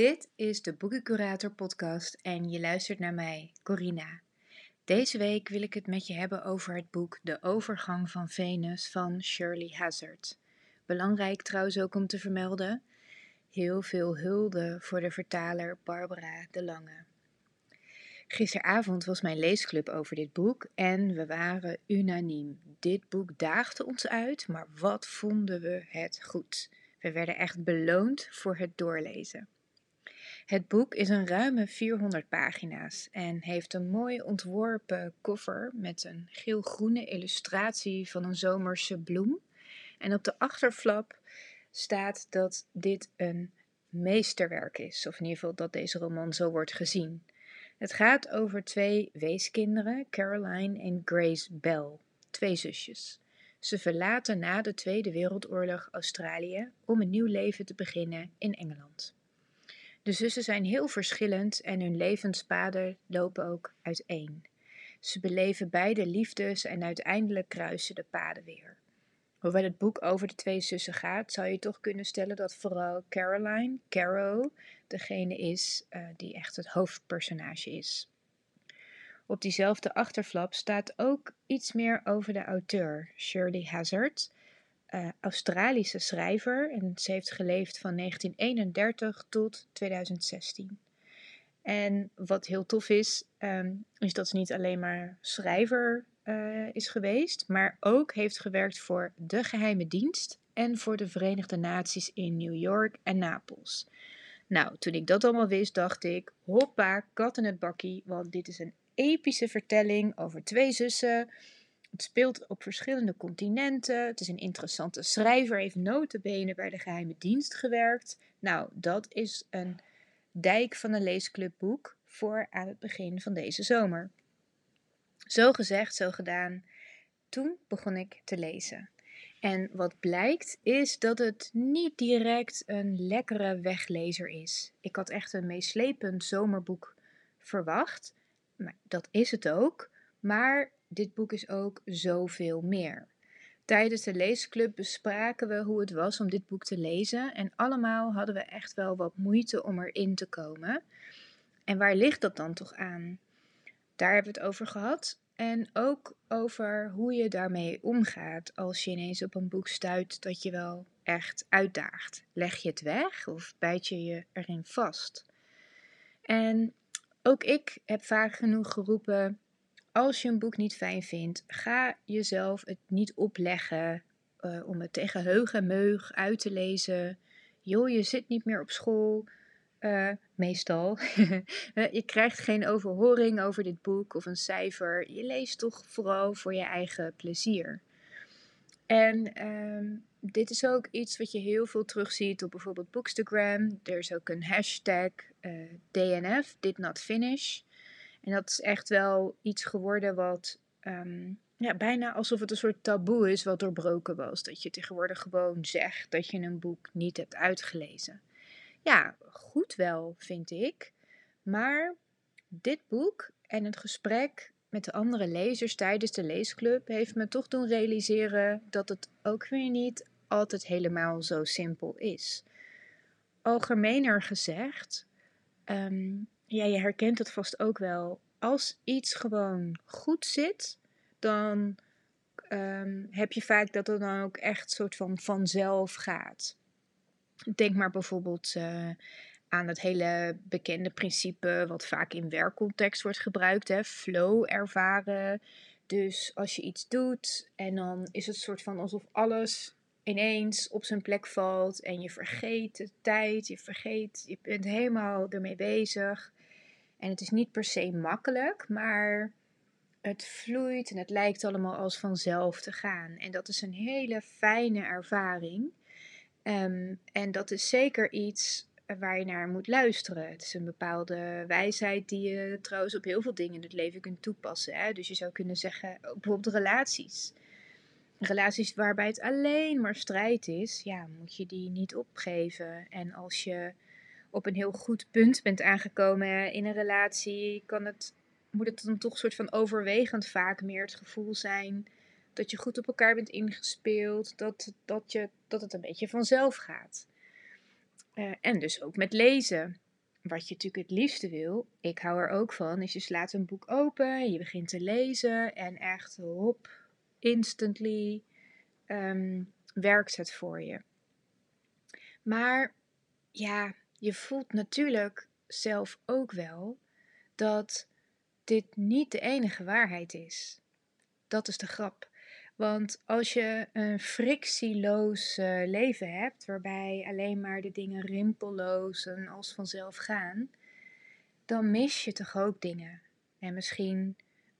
Dit is de Boekencurator podcast en je luistert naar mij, Corina. Deze week wil ik het met je hebben over het boek De Overgang van Venus van Shirley Hazard. Belangrijk trouwens ook om te vermelden, heel veel hulde voor de vertaler Barbara de Lange. Gisteravond was mijn leesclub over dit boek en we waren unaniem. Dit boek daagde ons uit, maar wat vonden we het goed. We werden echt beloond voor het doorlezen. Het boek is een ruime 400 pagina's en heeft een mooi ontworpen cover met een geel-groene illustratie van een zomerse bloem. En op de achterflap staat dat dit een meesterwerk is, of in ieder geval dat deze roman zo wordt gezien. Het gaat over twee weeskinderen, Caroline en Grace Bell, twee zusjes. Ze verlaten na de Tweede Wereldoorlog Australië om een nieuw leven te beginnen in Engeland. De zussen zijn heel verschillend en hun levenspaden lopen ook uiteen. Ze beleven beide liefdes en uiteindelijk kruisen de paden weer. Hoewel het boek over de twee zussen gaat, zou je toch kunnen stellen dat vooral Caroline, Caro, degene is uh, die echt het hoofdpersonage is. Op diezelfde achterflap staat ook iets meer over de auteur, Shirley Hazard, uh, Australische schrijver en ze heeft geleefd van 1931 tot 2016. En wat heel tof is, um, is dat ze niet alleen maar schrijver uh, is geweest, maar ook heeft gewerkt voor de geheime dienst en voor de Verenigde Naties in New York en Napels. Nou, toen ik dat allemaal wist, dacht ik: hoppa, kat in het bakkie, want dit is een epische vertelling over twee zussen het speelt op verschillende continenten. Het is een interessante schrijver, heeft notenbenen bij de geheime dienst gewerkt. Nou, dat is een dijk van een leesclubboek voor aan het begin van deze zomer. Zo gezegd, zo gedaan. Toen begon ik te lezen. En wat blijkt is dat het niet direct een lekkere weglezer is. Ik had echt een meeslepend zomerboek verwacht. Maar dat is het ook. Maar dit boek is ook zoveel meer. Tijdens de leesclub bespraken we hoe het was om dit boek te lezen en allemaal hadden we echt wel wat moeite om erin te komen. En waar ligt dat dan toch aan? Daar hebben we het over gehad en ook over hoe je daarmee omgaat als je ineens op een boek stuit dat je wel echt uitdaagt. Leg je het weg of bijt je je erin vast? En ook ik heb vaak genoeg geroepen: als je een boek niet fijn vindt, ga jezelf het niet opleggen uh, om het tegen heug en meug uit te lezen. Joh, je zit niet meer op school. Uh, meestal. Eh, je krijgt geen overhoring over dit boek of een cijfer. Je leest toch vooral voor je eigen plezier. En um, dit is ook iets wat je heel veel terugziet op bijvoorbeeld Bookstagram. Er is ook een hashtag DNF, did not finish. En dat is echt wel iets geworden wat um, ja, bijna alsof het een soort taboe is wat doorbroken was. Dat je tegenwoordig gewoon zegt dat je een boek niet hebt uitgelezen. Ja, goed wel, vind ik. Maar dit boek en het gesprek met de andere lezers tijdens de leesclub heeft me toch doen realiseren dat het ook weer niet altijd helemaal zo simpel is. Algemener gezegd, um, ja, je herkent het vast ook wel. Als iets gewoon goed zit, dan um, heb je vaak dat het dan ook echt soort van vanzelf gaat. Denk maar bijvoorbeeld uh, aan het hele bekende principe, wat vaak in werkcontext wordt gebruikt, hè, flow ervaren. Dus als je iets doet en dan is het soort van alsof alles ineens op zijn plek valt en je vergeet de tijd, je vergeet, je bent helemaal ermee bezig. En het is niet per se makkelijk, maar het vloeit en het lijkt allemaal als vanzelf te gaan. En dat is een hele fijne ervaring. Um, en dat is zeker iets waar je naar moet luisteren. Het is een bepaalde wijsheid die je trouwens op heel veel dingen in het leven kunt toepassen. Hè? Dus je zou kunnen zeggen, bijvoorbeeld relaties. Relaties waarbij het alleen maar strijd is, ja, moet je die niet opgeven. En als je op een heel goed punt bent aangekomen in een relatie, kan het, moet het dan toch soort van overwegend vaak meer het gevoel zijn dat je goed op elkaar bent ingespeeld, dat, dat, je, dat het een beetje vanzelf gaat. Uh, en dus ook met lezen. wat je natuurlijk het liefste wil, ik hou er ook van, is je slaat een boek open, je begint te lezen en echt hop, instantly ehm, werkt het voor je. Maar ja, je voelt natuurlijk zelf ook wel dat dit niet de enige waarheid is. Dat is de grap. Want als je een frictieloos uh, leven hebt, waarbij alleen maar de dingen rimpelloos en als vanzelf gaan, dan mis je toch ook dingen. En misschien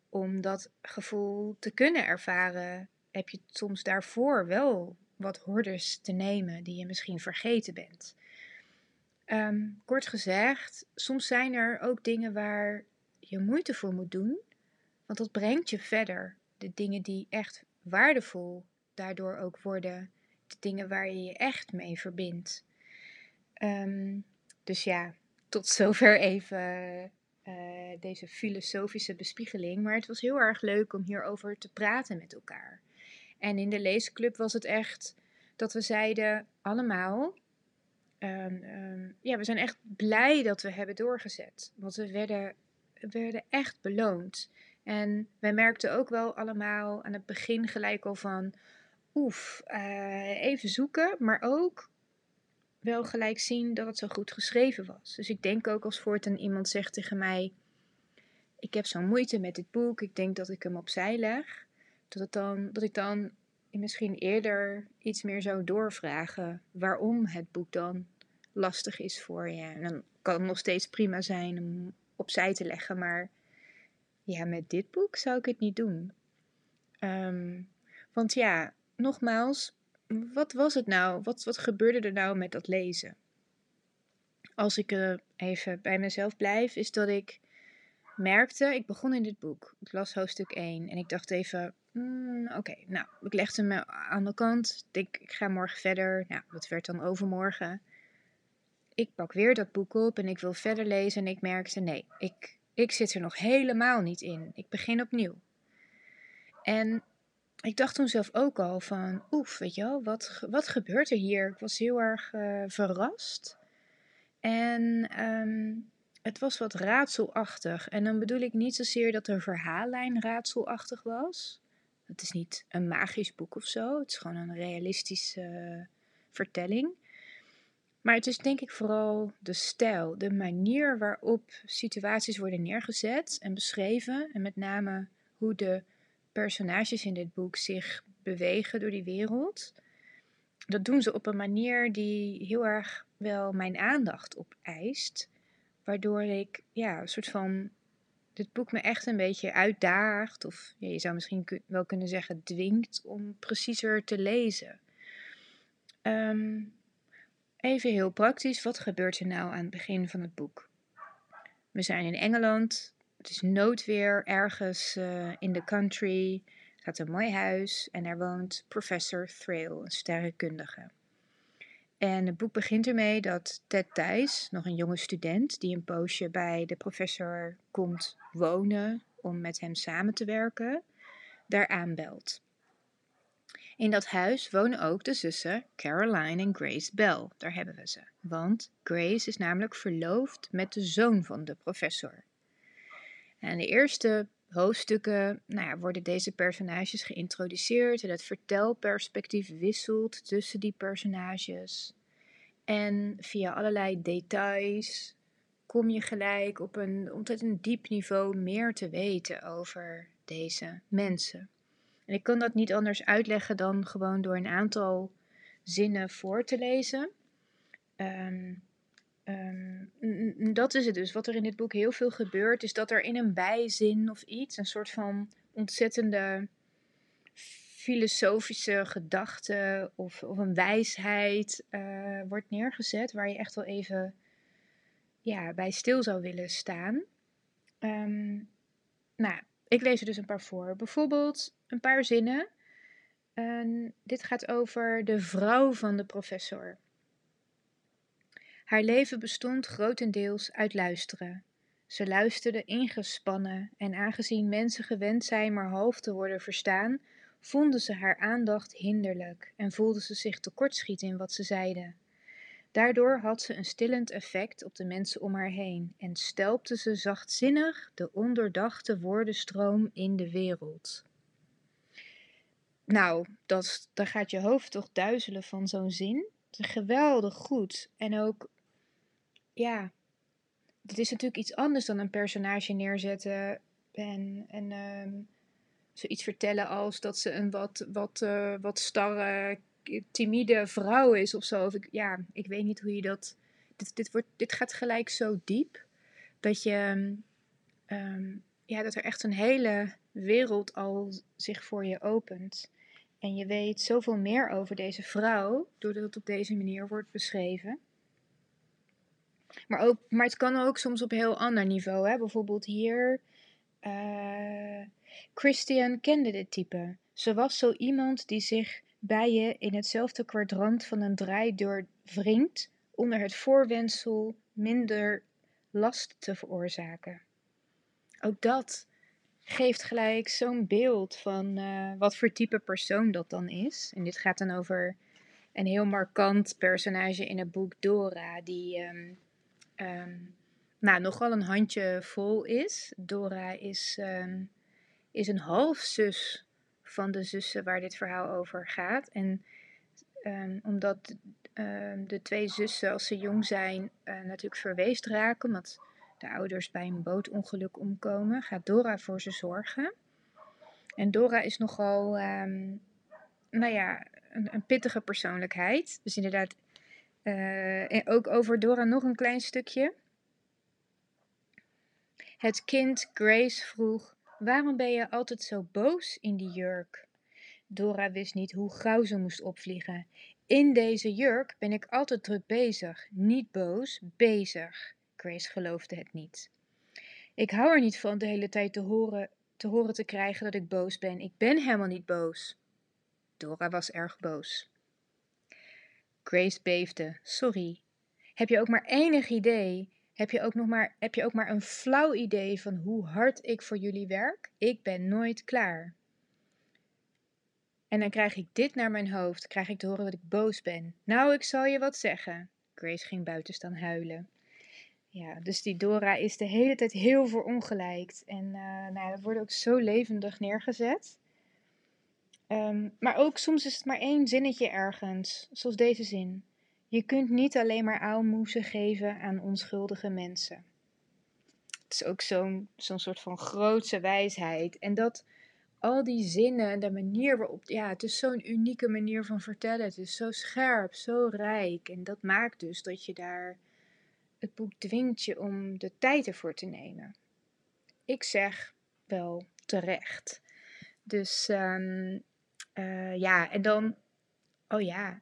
om dat gevoel te kunnen ervaren, heb je soms daarvoor wel wat hordes te nemen die je misschien vergeten bent. Ehm, kort gezegd, soms zijn er ook dingen waar je moeite voor moet doen, want dat brengt je verder. De dingen die echt waardevol daardoor ook worden, de dingen waar je je echt mee verbindt. Ehm, dus ja, tot zover even uh, deze filosofische bespiegeling. Maar het was heel erg leuk om hierover te praten met elkaar. En in de leesclub was het echt dat we zeiden allemaal. Ehm, ja, we zijn echt blij dat we hebben doorgezet. Want we werden, werden echt beloond. En wij merkten ook wel allemaal aan het begin gelijk al van. Oef, uh, even zoeken, maar ook wel gelijk zien dat het zo goed geschreven was. Dus ik denk ook als voortaan iemand zegt tegen mij: Ik heb zo'n moeite met dit boek, ik denk dat ik hem opzij leg. Dat, het dan, dat ik dan misschien eerder iets meer zou doorvragen waarom het boek dan lastig is voor je. En dan kan het nog steeds prima zijn om opzij te leggen, maar ja, met dit boek zou ik het niet doen. Um, want ja, nogmaals, wat was het nou? Wat, wat gebeurde er nou met dat lezen? Als ik uh, even bij mezelf blijf, is dat ik merkte, ik begon in dit boek. Ik las hoofdstuk 1 en ik dacht even, mm, oké, nou, ik legde me aan de kant. Ik, ga morgen verder. Nou, dat werd dan overmorgen. Ik pak weer dat boek op en ik wil verder lezen en ik merkte, nee, ik, ik zit er nog helemaal niet in. Ik begin opnieuw. En ik dacht toen zelf ook al van, oef, weet je wel, wat, wat gebeurt er hier? Ik was heel erg uh, verrast. En um, het was wat raadselachtig. En dan bedoel ik niet zozeer dat de verhaallijn raadselachtig was. Het is niet een magisch boek of zo. Het is gewoon een realistische vertelling. Maar het is denk ik vooral de stijl, de manier waarop situaties worden neergezet en beschreven. En met name hoe de personages in dit boek zich bewegen door die wereld. Dat doen ze op een manier die heel erg wel mijn aandacht opeist. Waardoor ik ja, een soort van dit boek me echt een beetje uitdaagt. Of ja, je zou misschien wel kunnen zeggen dwingt om preciezer te lezen. Ehm, even heel praktisch, wat gebeurt er nou aan het begin van het boek? We zijn in Engeland, het is noodweer ergens uh, in de country. Er staat een mooi huis en daar woont professor Thrale, een sterrenkundige. En het boek begint ermee dat Ted Thijs, nog een jonge student, die een poosje bij de professor komt wonen om met hem samen te werken, daar aanbelt. In dat huis wonen ook de zussen Caroline en Grace Bell. Daar hebben we ze. Want Grace is namelijk verloofd met de zoon van de professor. En de eerste hoofdstukken nou ja, worden deze personages geïntroduceerd en het vertelperspectief wisselt tussen die personages. En via allerlei details kom je gelijk op een ontzettend diep niveau meer te weten over deze mensen. En ik kan dat niet anders uitleggen dan gewoon door een aantal zinnen voor te lezen. Um, Um, dat is het dus. Wat er in dit boek heel veel gebeurt, is dat er in een bijzin of iets, een soort van ontzettende filosofische gedachte of, of een wijsheid uh, wordt neergezet, waar je echt wel even ja, bij stil zou willen staan. Um, nou, ik lees er dus een paar voor. Bijvoorbeeld een paar zinnen. Dit gaat over de vrouw van de professor. Haar leven bestond grotendeels uit luisteren. Ze luisterde ingespannen en aangezien mensen gewend zijn maar half te worden verstaan, vonden ze haar aandacht hinderlijk en voelde ze zich tekortschieten in wat ze zeiden. Daardoor had ze een stillend effect op de mensen om haar heen en stelpte ze zachtzinnig de ondoordachte woordenstroom in de wereld. Nou, dat, daar gaat je hoofd toch duizelen van zo'n zin. Geweldig goed. En ook, ja, dit is natuurlijk iets anders dan een personage neerzetten en, en um, zoiets vertellen als dat ze een wat, wat, uh, wat starre, timide vrouw is of zo. Of ik, ja, ik weet niet hoe je dat. Dit, dit, wordt, dit gaat gelijk zo diep dat je. Um, ja, dat er echt een hele wereld al zich voor je opent. En je weet zoveel meer over deze vrouw doordat het op deze manier wordt beschreven. Maar, ook, maar het kan ook soms op heel ander niveau. Hè? Bijvoorbeeld hier. Uh, Christian kende dit type. Ze was zo iemand die zich bij je in hetzelfde kwadrant van een draaideur wringt onder het voorwendsel minder last te veroorzaken. Ook dat geeft gelijk zo'n beeld van uh, wat voor type persoon dat dan is. En dit gaat dan over een heel markant personage in het boek Dora, die um, um, nou, nogal een handje vol is. Dora is, um, is een halfzus van de zussen waar dit verhaal over gaat. En omdat de twee zussen, als ze jong zijn, uh, natuurlijk verweest raken, omdat de ouders bij een bootongeluk omkomen, gaat Dora voor ze zorgen. En Dora is nogal, nou ja, een, een, pittige persoonlijkheid. Dus inderdaad, uh, en ook over Dora nog een klein stukje. Het kind Grace vroeg: Waarom ben je altijd zo boos in die jurk? Dora wist niet hoe gauw ze moest opvliegen. In deze jurk ben ik altijd druk bezig. Niet boos, bezig. Grace geloofde het niet. Ik hou er niet van de hele tijd te horen, te horen te krijgen dat ik boos ben. Ik ben helemaal niet boos. Dora was erg boos. Grace beefde. Sorry. Heb je ook maar enig idee? Heb je ook nog maar, heb je ook maar een flauw idee van hoe hard ik voor jullie werk? Ik ben nooit klaar. En dan krijg ik dit naar mijn hoofd, krijg ik te horen dat ik boos ben. Nou, ik zal je wat zeggen. Grace ging buiten staan huilen. Ja, dus die Dora is de hele tijd heel verongelijkt. En uh, nou, dat wordt ook zo levendig neergezet. Um, maar ook soms is het maar één zinnetje ergens, zoals deze zin. Je kunt niet alleen maar aalmoezen geven aan onschuldige mensen. Het is ook zo'n soort van grootse wijsheid. En dat al die zinnen, de manier waarop, ja, het is zo'n unieke manier van vertellen. Het is zo scherp, zo rijk. En dat maakt dus dat je daar het boek dwingt je om de tijd ervoor te nemen. Ik zeg wel terecht. Dus um, uh, ja, en dan, oh ja,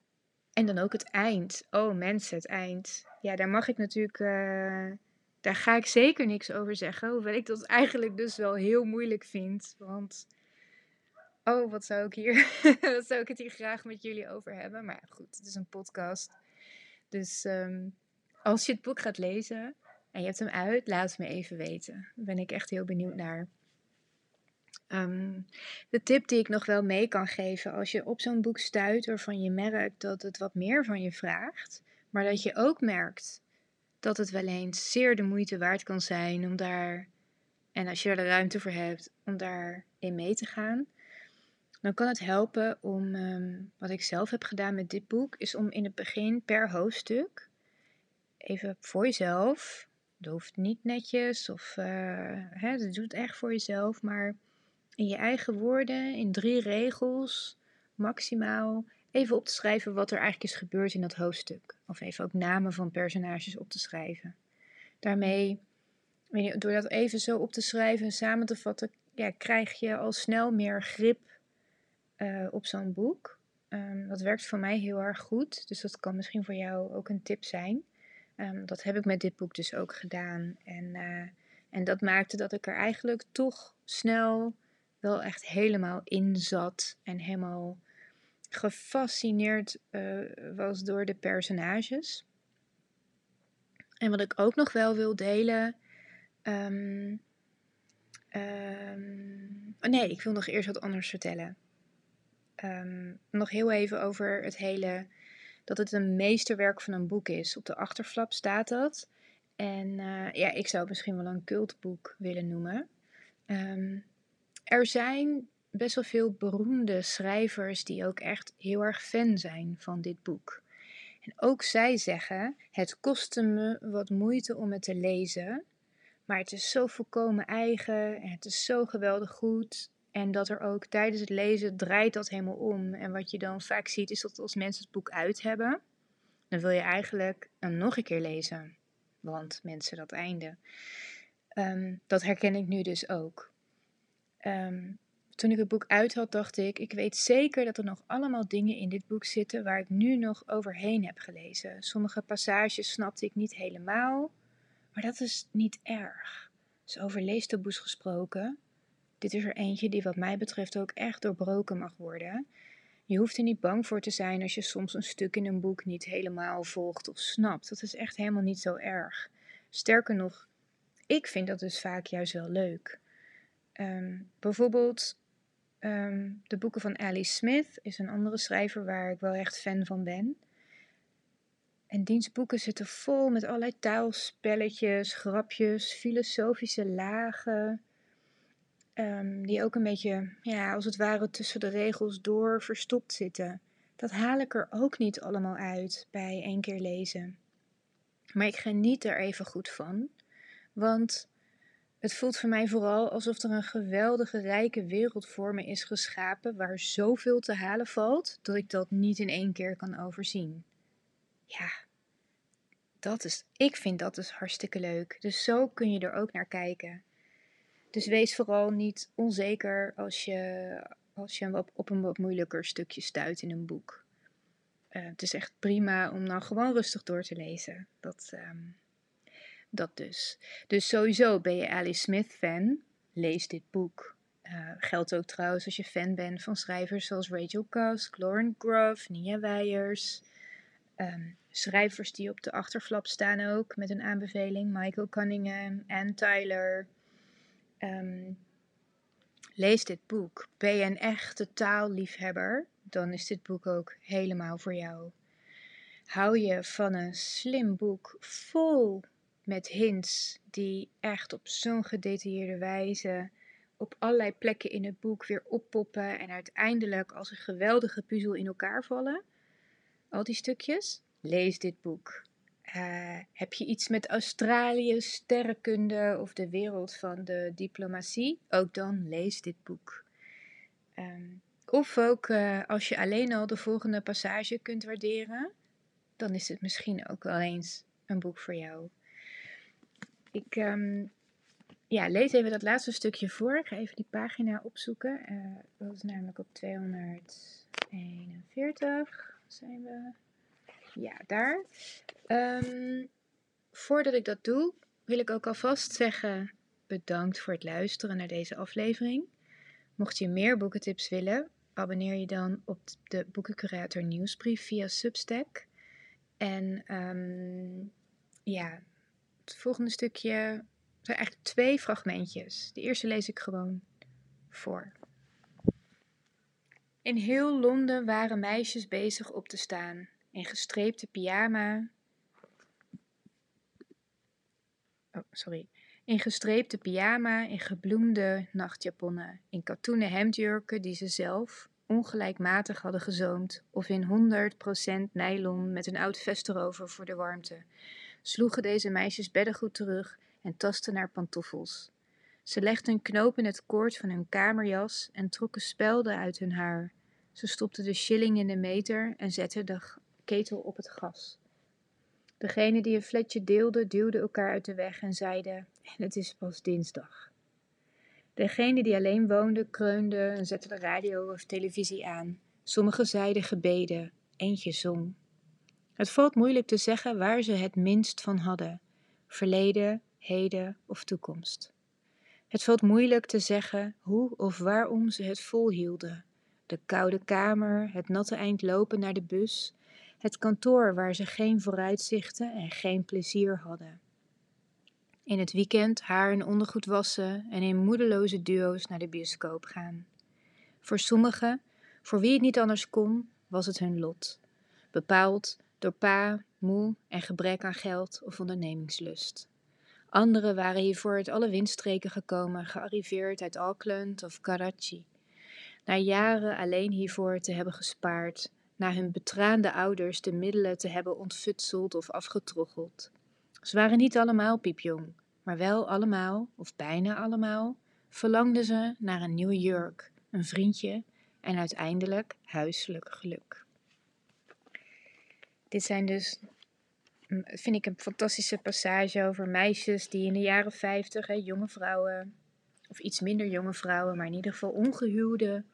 en dan ook het eind. Oh mensen, het eind. Ja, daar mag ik natuurlijk, uh, daar ga ik zeker niks over zeggen. Hoewel ik dat eigenlijk dus wel heel moeilijk vind. Want, oh, wat zou ik hier, wat zou ik het hier graag met jullie over hebben. Maar goed, het is een podcast. Dus um, als je het boek gaat lezen en je hebt hem uit, laat het me even weten. Daar ben ik echt heel benieuwd naar. Um, de tip die ik nog wel mee kan geven als je op zo'n boek stuit waarvan je merkt dat het wat meer van je vraagt, maar dat je ook merkt dat het wel eens zeer de moeite waard kan zijn om daar, en als je er de ruimte voor hebt, om daarin mee te gaan, dan kan het helpen om, um, wat ik zelf heb gedaan met dit boek, is om in het begin per hoofdstuk even voor jezelf. Dat hoeft niet netjes of uh, hè, dat doet echt voor jezelf, maar in je eigen woorden, in drie regels maximaal, even op te schrijven wat er eigenlijk is gebeurd in dat hoofdstuk. Of even ook namen van personages op te schrijven. Daarmee, door dat even zo op te schrijven en samen te vatten, ja, krijg je al snel meer grip uh, op zo'n boek. Um, dat werkt voor mij heel erg goed, dus dat kan misschien voor jou ook een tip zijn. Um, dat heb ik met dit boek dus ook gedaan. En, uh, en dat maakte dat ik er eigenlijk toch snel wel echt helemaal in zat. En helemaal gefascineerd uh, was door de personages. En wat ik ook nog wel wil delen. Um, um, nee, ik wil nog eerst wat anders vertellen. nog heel even over het hele dat het een meesterwerk van een boek is. Op de achterflap staat dat. En eh, ja, ik zou het misschien wel een cultboek willen noemen. Ehm, er zijn best wel veel beroemde schrijvers die ook echt heel erg fan zijn van dit boek. En ook zij zeggen: het kostte me wat moeite om het te lezen, maar het is zo volkomen eigen en het is zo geweldig goed. En dat er ook tijdens het lezen draait dat helemaal om. En wat je dan vaak ziet is dat als mensen het boek uit hebben, dan wil je eigenlijk hem nog een keer lezen. Want mensen, dat einde. Ehm, dat herken ik nu dus ook. Ehm, toen ik het boek uit had, dacht ik: ik weet zeker dat er nog allemaal dingen in dit boek zitten waar ik nu nog overheen heb gelezen. Sommige passages snapte ik niet helemaal, maar dat is niet erg. Dus over leestaboes gesproken. Dit is er eentje die wat mij betreft ook echt doorbroken mag worden. Je hoeft er niet bang voor te zijn als je soms een stuk in een boek niet helemaal volgt of snapt. Dat is echt helemaal niet zo erg. Sterker nog, ik vind dat dus vaak juist wel leuk. Ehm, bijvoorbeeld ehm, de boeken van Alice Smith is een andere schrijver waar ik wel echt fan van ben. En diens boeken zitten vol met allerlei taalspelletjes, grapjes, filosofische lagen. Ehm, die ook een beetje, ja, als het ware tussen de regels door verstopt zitten. Dat haal ik er ook niet allemaal uit bij één keer lezen. Maar ik geniet er even goed van, want het voelt voor mij vooral alsof er een geweldige rijke wereld voor me is geschapen waar zoveel te halen valt dat ik dat niet in één keer kan overzien. Ja, dat is, ik vind dat dus hartstikke leuk. Dus zo kun je er ook naar kijken. Dus wees vooral niet onzeker als je, als je op, op een wat moeilijker stukje stuit in een boek. Uh, het is echt prima om nou gewoon rustig door te lezen. Dat, um, dat dus. Dus sowieso ben je Alice Smith fan, lees dit boek. Uh, geldt ook trouwens als je fan bent van schrijvers zoals Rachel Cusk, Lauren Groff, Nia Weijers. Um, schrijvers die op de achterflap staan ook met een aanbeveling. Michael Cunningham, Anne Tyler, Um, lees dit boek. Ben je een echte taalliefhebber, dan is dit boek ook helemaal voor jou. Hou je van een slim boek vol met hints die echt op zo'n gedetailleerde wijze op allerlei plekken in het boek weer oppoppen en uiteindelijk als een geweldige puzzel in elkaar vallen? Al die stukjes? Lees dit boek. Uh, heb je iets met Australië, sterrenkunde of de wereld van de diplomatie? Ook dan lees dit boek. Um, of ook uh, als je alleen al de volgende passage kunt waarderen, dan is het misschien ook wel eens een boek voor jou. Ik um, ja, lees even dat laatste stukje voor. Ik ga even die pagina opzoeken. Uh, dat is namelijk op 241. Zijn we? Ja, daar. Um, voordat ik dat doe, wil ik ook alvast zeggen bedankt voor het luisteren naar deze aflevering. Mocht je meer boekentips willen, abonneer je dan op de Boekencurator nieuwsbrief via Substack. En um, ja, het volgende stukje zijn eigenlijk twee fragmentjes. De eerste lees ik gewoon voor. In heel Londen waren meisjes bezig op te staan in gestreepte pyjama. Oh, sorry. In gestreepte pyjama, in gebloemde nachtjaponnen, in katoenen hemdjurken die ze zelf ongelijkmatig hadden gezoomd, of in 100% nylon met een oud vest erover voor de warmte, sloegen deze meisjes beddengoed terug en tastten naar pantoffels. Ze legden een knoop in het koord van hun kamerjas en trokken spelden uit hun haar. Ze stopten de shilling in de meter en zetten de ketel op het gas. Degene die een fletje deelde, duwde elkaar uit de weg en zeiden: Het is pas dinsdag. Degene die alleen woonde, kreunde en zette de radio of televisie aan. Sommigen zeiden gebeden, eentje zong. Het valt moeilijk te zeggen waar ze het minst van hadden: verleden, heden of toekomst. Het valt moeilijk te zeggen hoe of waarom ze het volhielden. De koude kamer, het natte eind lopen naar de bus, het kantoor waar ze geen vooruitzichten en geen plezier hadden. In het weekend haar en ondergoed wassen en in moedeloze duo's naar de bioscoop gaan. Voor sommigen, voor wie het niet anders kon, was het hun lot, bepaald door pa, moe en gebrek aan geld of ondernemingslust. Anderen waren hiervoor uit alle windstreken gekomen, gearriveerd uit Auckland of Karachi. Na jaren alleen hiervoor te hebben gespaard, na hun betraande ouders de middelen te hebben ontfutseld of afgetroggeld. Ze waren niet allemaal piepjong, maar wel allemaal, of bijna allemaal, verlangden ze naar een nieuwe jurk, een vriendje en uiteindelijk huiselijk geluk. Dit zijn dus, mm, vind ik, een fantastische passage over meisjes die in de jaren 50, hè, jonge vrouwen, of iets minder jonge vrouwen, maar in ieder geval ongehuwde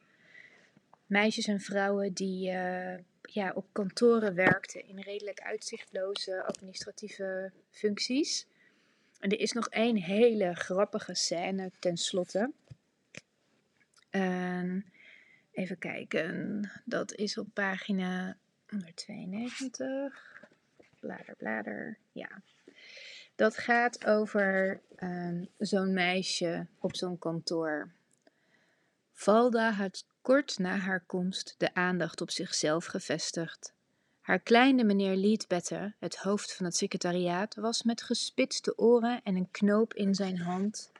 meisjes en vrouwen die uh, ja, op kantoren werkten in redelijk uitzichtloze administratieve functies. En er is nog één hele grappige scène tenslotte. Uh, even kijken, dat is op pagina 192. Blader, blader, ja. Dat gaat over uh, zo'n meisje op zo'n kantoor. Valda had kort na haar komst de aandacht op zichzelf gevestigd. Haar kleine meneer Leadbetter, het hoofd van het secretariaat, was met gespitste oren en een knoop in zijn hand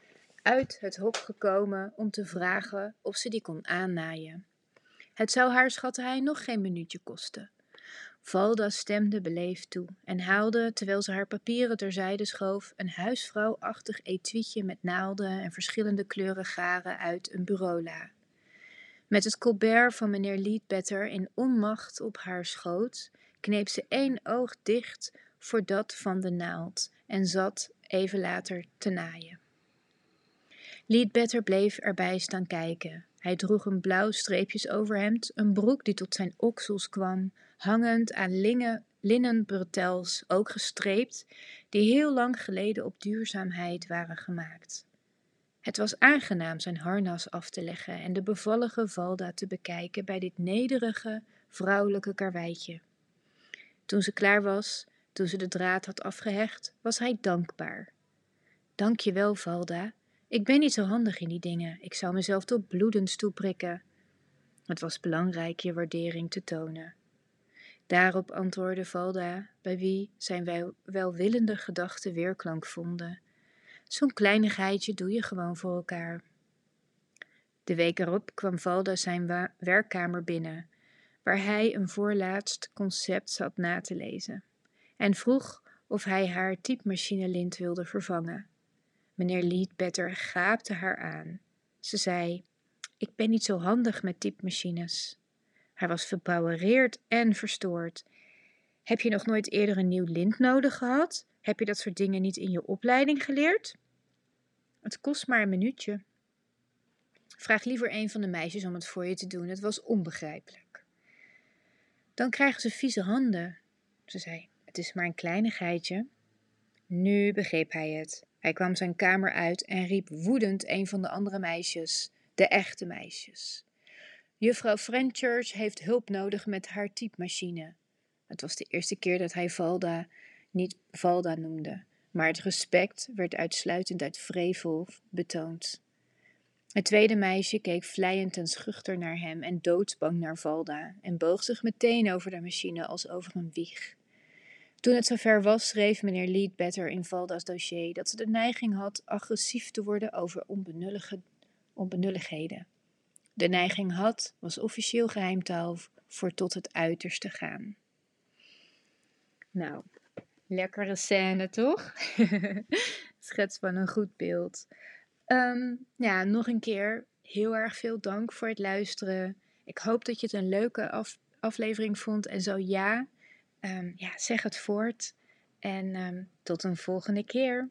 uit het hok gekomen om te vragen of ze die kon aannaaien. Het zou haar, schatte hij, nog geen minuutje kosten. Valda stemde beleefd toe en haalde, terwijl ze haar papieren terzijde schoof, een huisvrouwachtig etuietje met naalden en verschillende kleuren garen uit een bureaula. Met het colbert van meneer Leadbetter in onmacht op haar schoot, kneep ze één oog dicht voor dat van de naald en zat even later te naaien. Leadbetter bleef erbij staan kijken. Hij droeg een blauw streepjes overhemd, een broek die tot zijn oksels kwam, hangend aan linnen, linnen bretels, ook gestreept, die heel lang geleden op duurzaamheid waren gemaakt. Het was aangenaam zijn harnas af te leggen en de bevallige Valda te bekijken bij dit nederige, vrouwelijke karweitje. Toen ze klaar was, toen ze de draad had afgehecht, was hij dankbaar. Dank je wel, Valda. Ik ben niet zo handig in die dingen. Ik zou mezelf tot bloedens toeprikken. Het was belangrijk je waardering te tonen. Daarop antwoordde Valda, bij wie zijn welwillende gedachten weerklank vonden. Zo'n kleinigheidje doe je gewoon voor elkaar. De week erop kwam Valda zijn werkkamer binnen, waar hij een voorlaatst concept zat na te lezen, en vroeg of hij haar typemachinelint wilde vervangen. Meneer Leadbetter gaapte haar aan. Ze zei: Ik ben niet zo handig met typemachines. Hij was verbouwereerd en verstoord. Heb je nog nooit eerder een nieuw lint nodig gehad? Heb je dat soort dingen niet in je opleiding geleerd? Het kost maar een minuutje. Vraag liever een van de meisjes om het voor je te doen. Het was onbegrijpelijk. Dan krijgen ze vieze handen. Ze zei: Het is maar een kleinigheidje. Nu begreep hij het. Hij kwam zijn kamer uit en riep woedend een van de andere meisjes, de echte meisjes. Juffrouw Frenchurch heeft hulp nodig met haar typemachine. Het was de eerste keer dat hij Valda niet Valda noemde, maar het respect werd uitsluitend uit vrevel betoond. Het tweede meisje keek vlijend en schuchter naar hem en doodsbang naar Valda en boog zich meteen over de machine als over een wieg. Toen het zover was, schreef meneer Leadbetter in Valda's dossier dat ze de neiging had agressief te worden over onbenullige, onbenulligheden. De neiging had, was officieel geheimtaal voor tot het uiterste gaan. Nou, lekkere scène toch? Schets van een goed beeld. Um, ja, nog een keer heel erg veel dank voor het luisteren. Ik hoop dat je het een leuke af aflevering vond. En zo ja, um, ja, zeg het voort. En um, tot een volgende keer.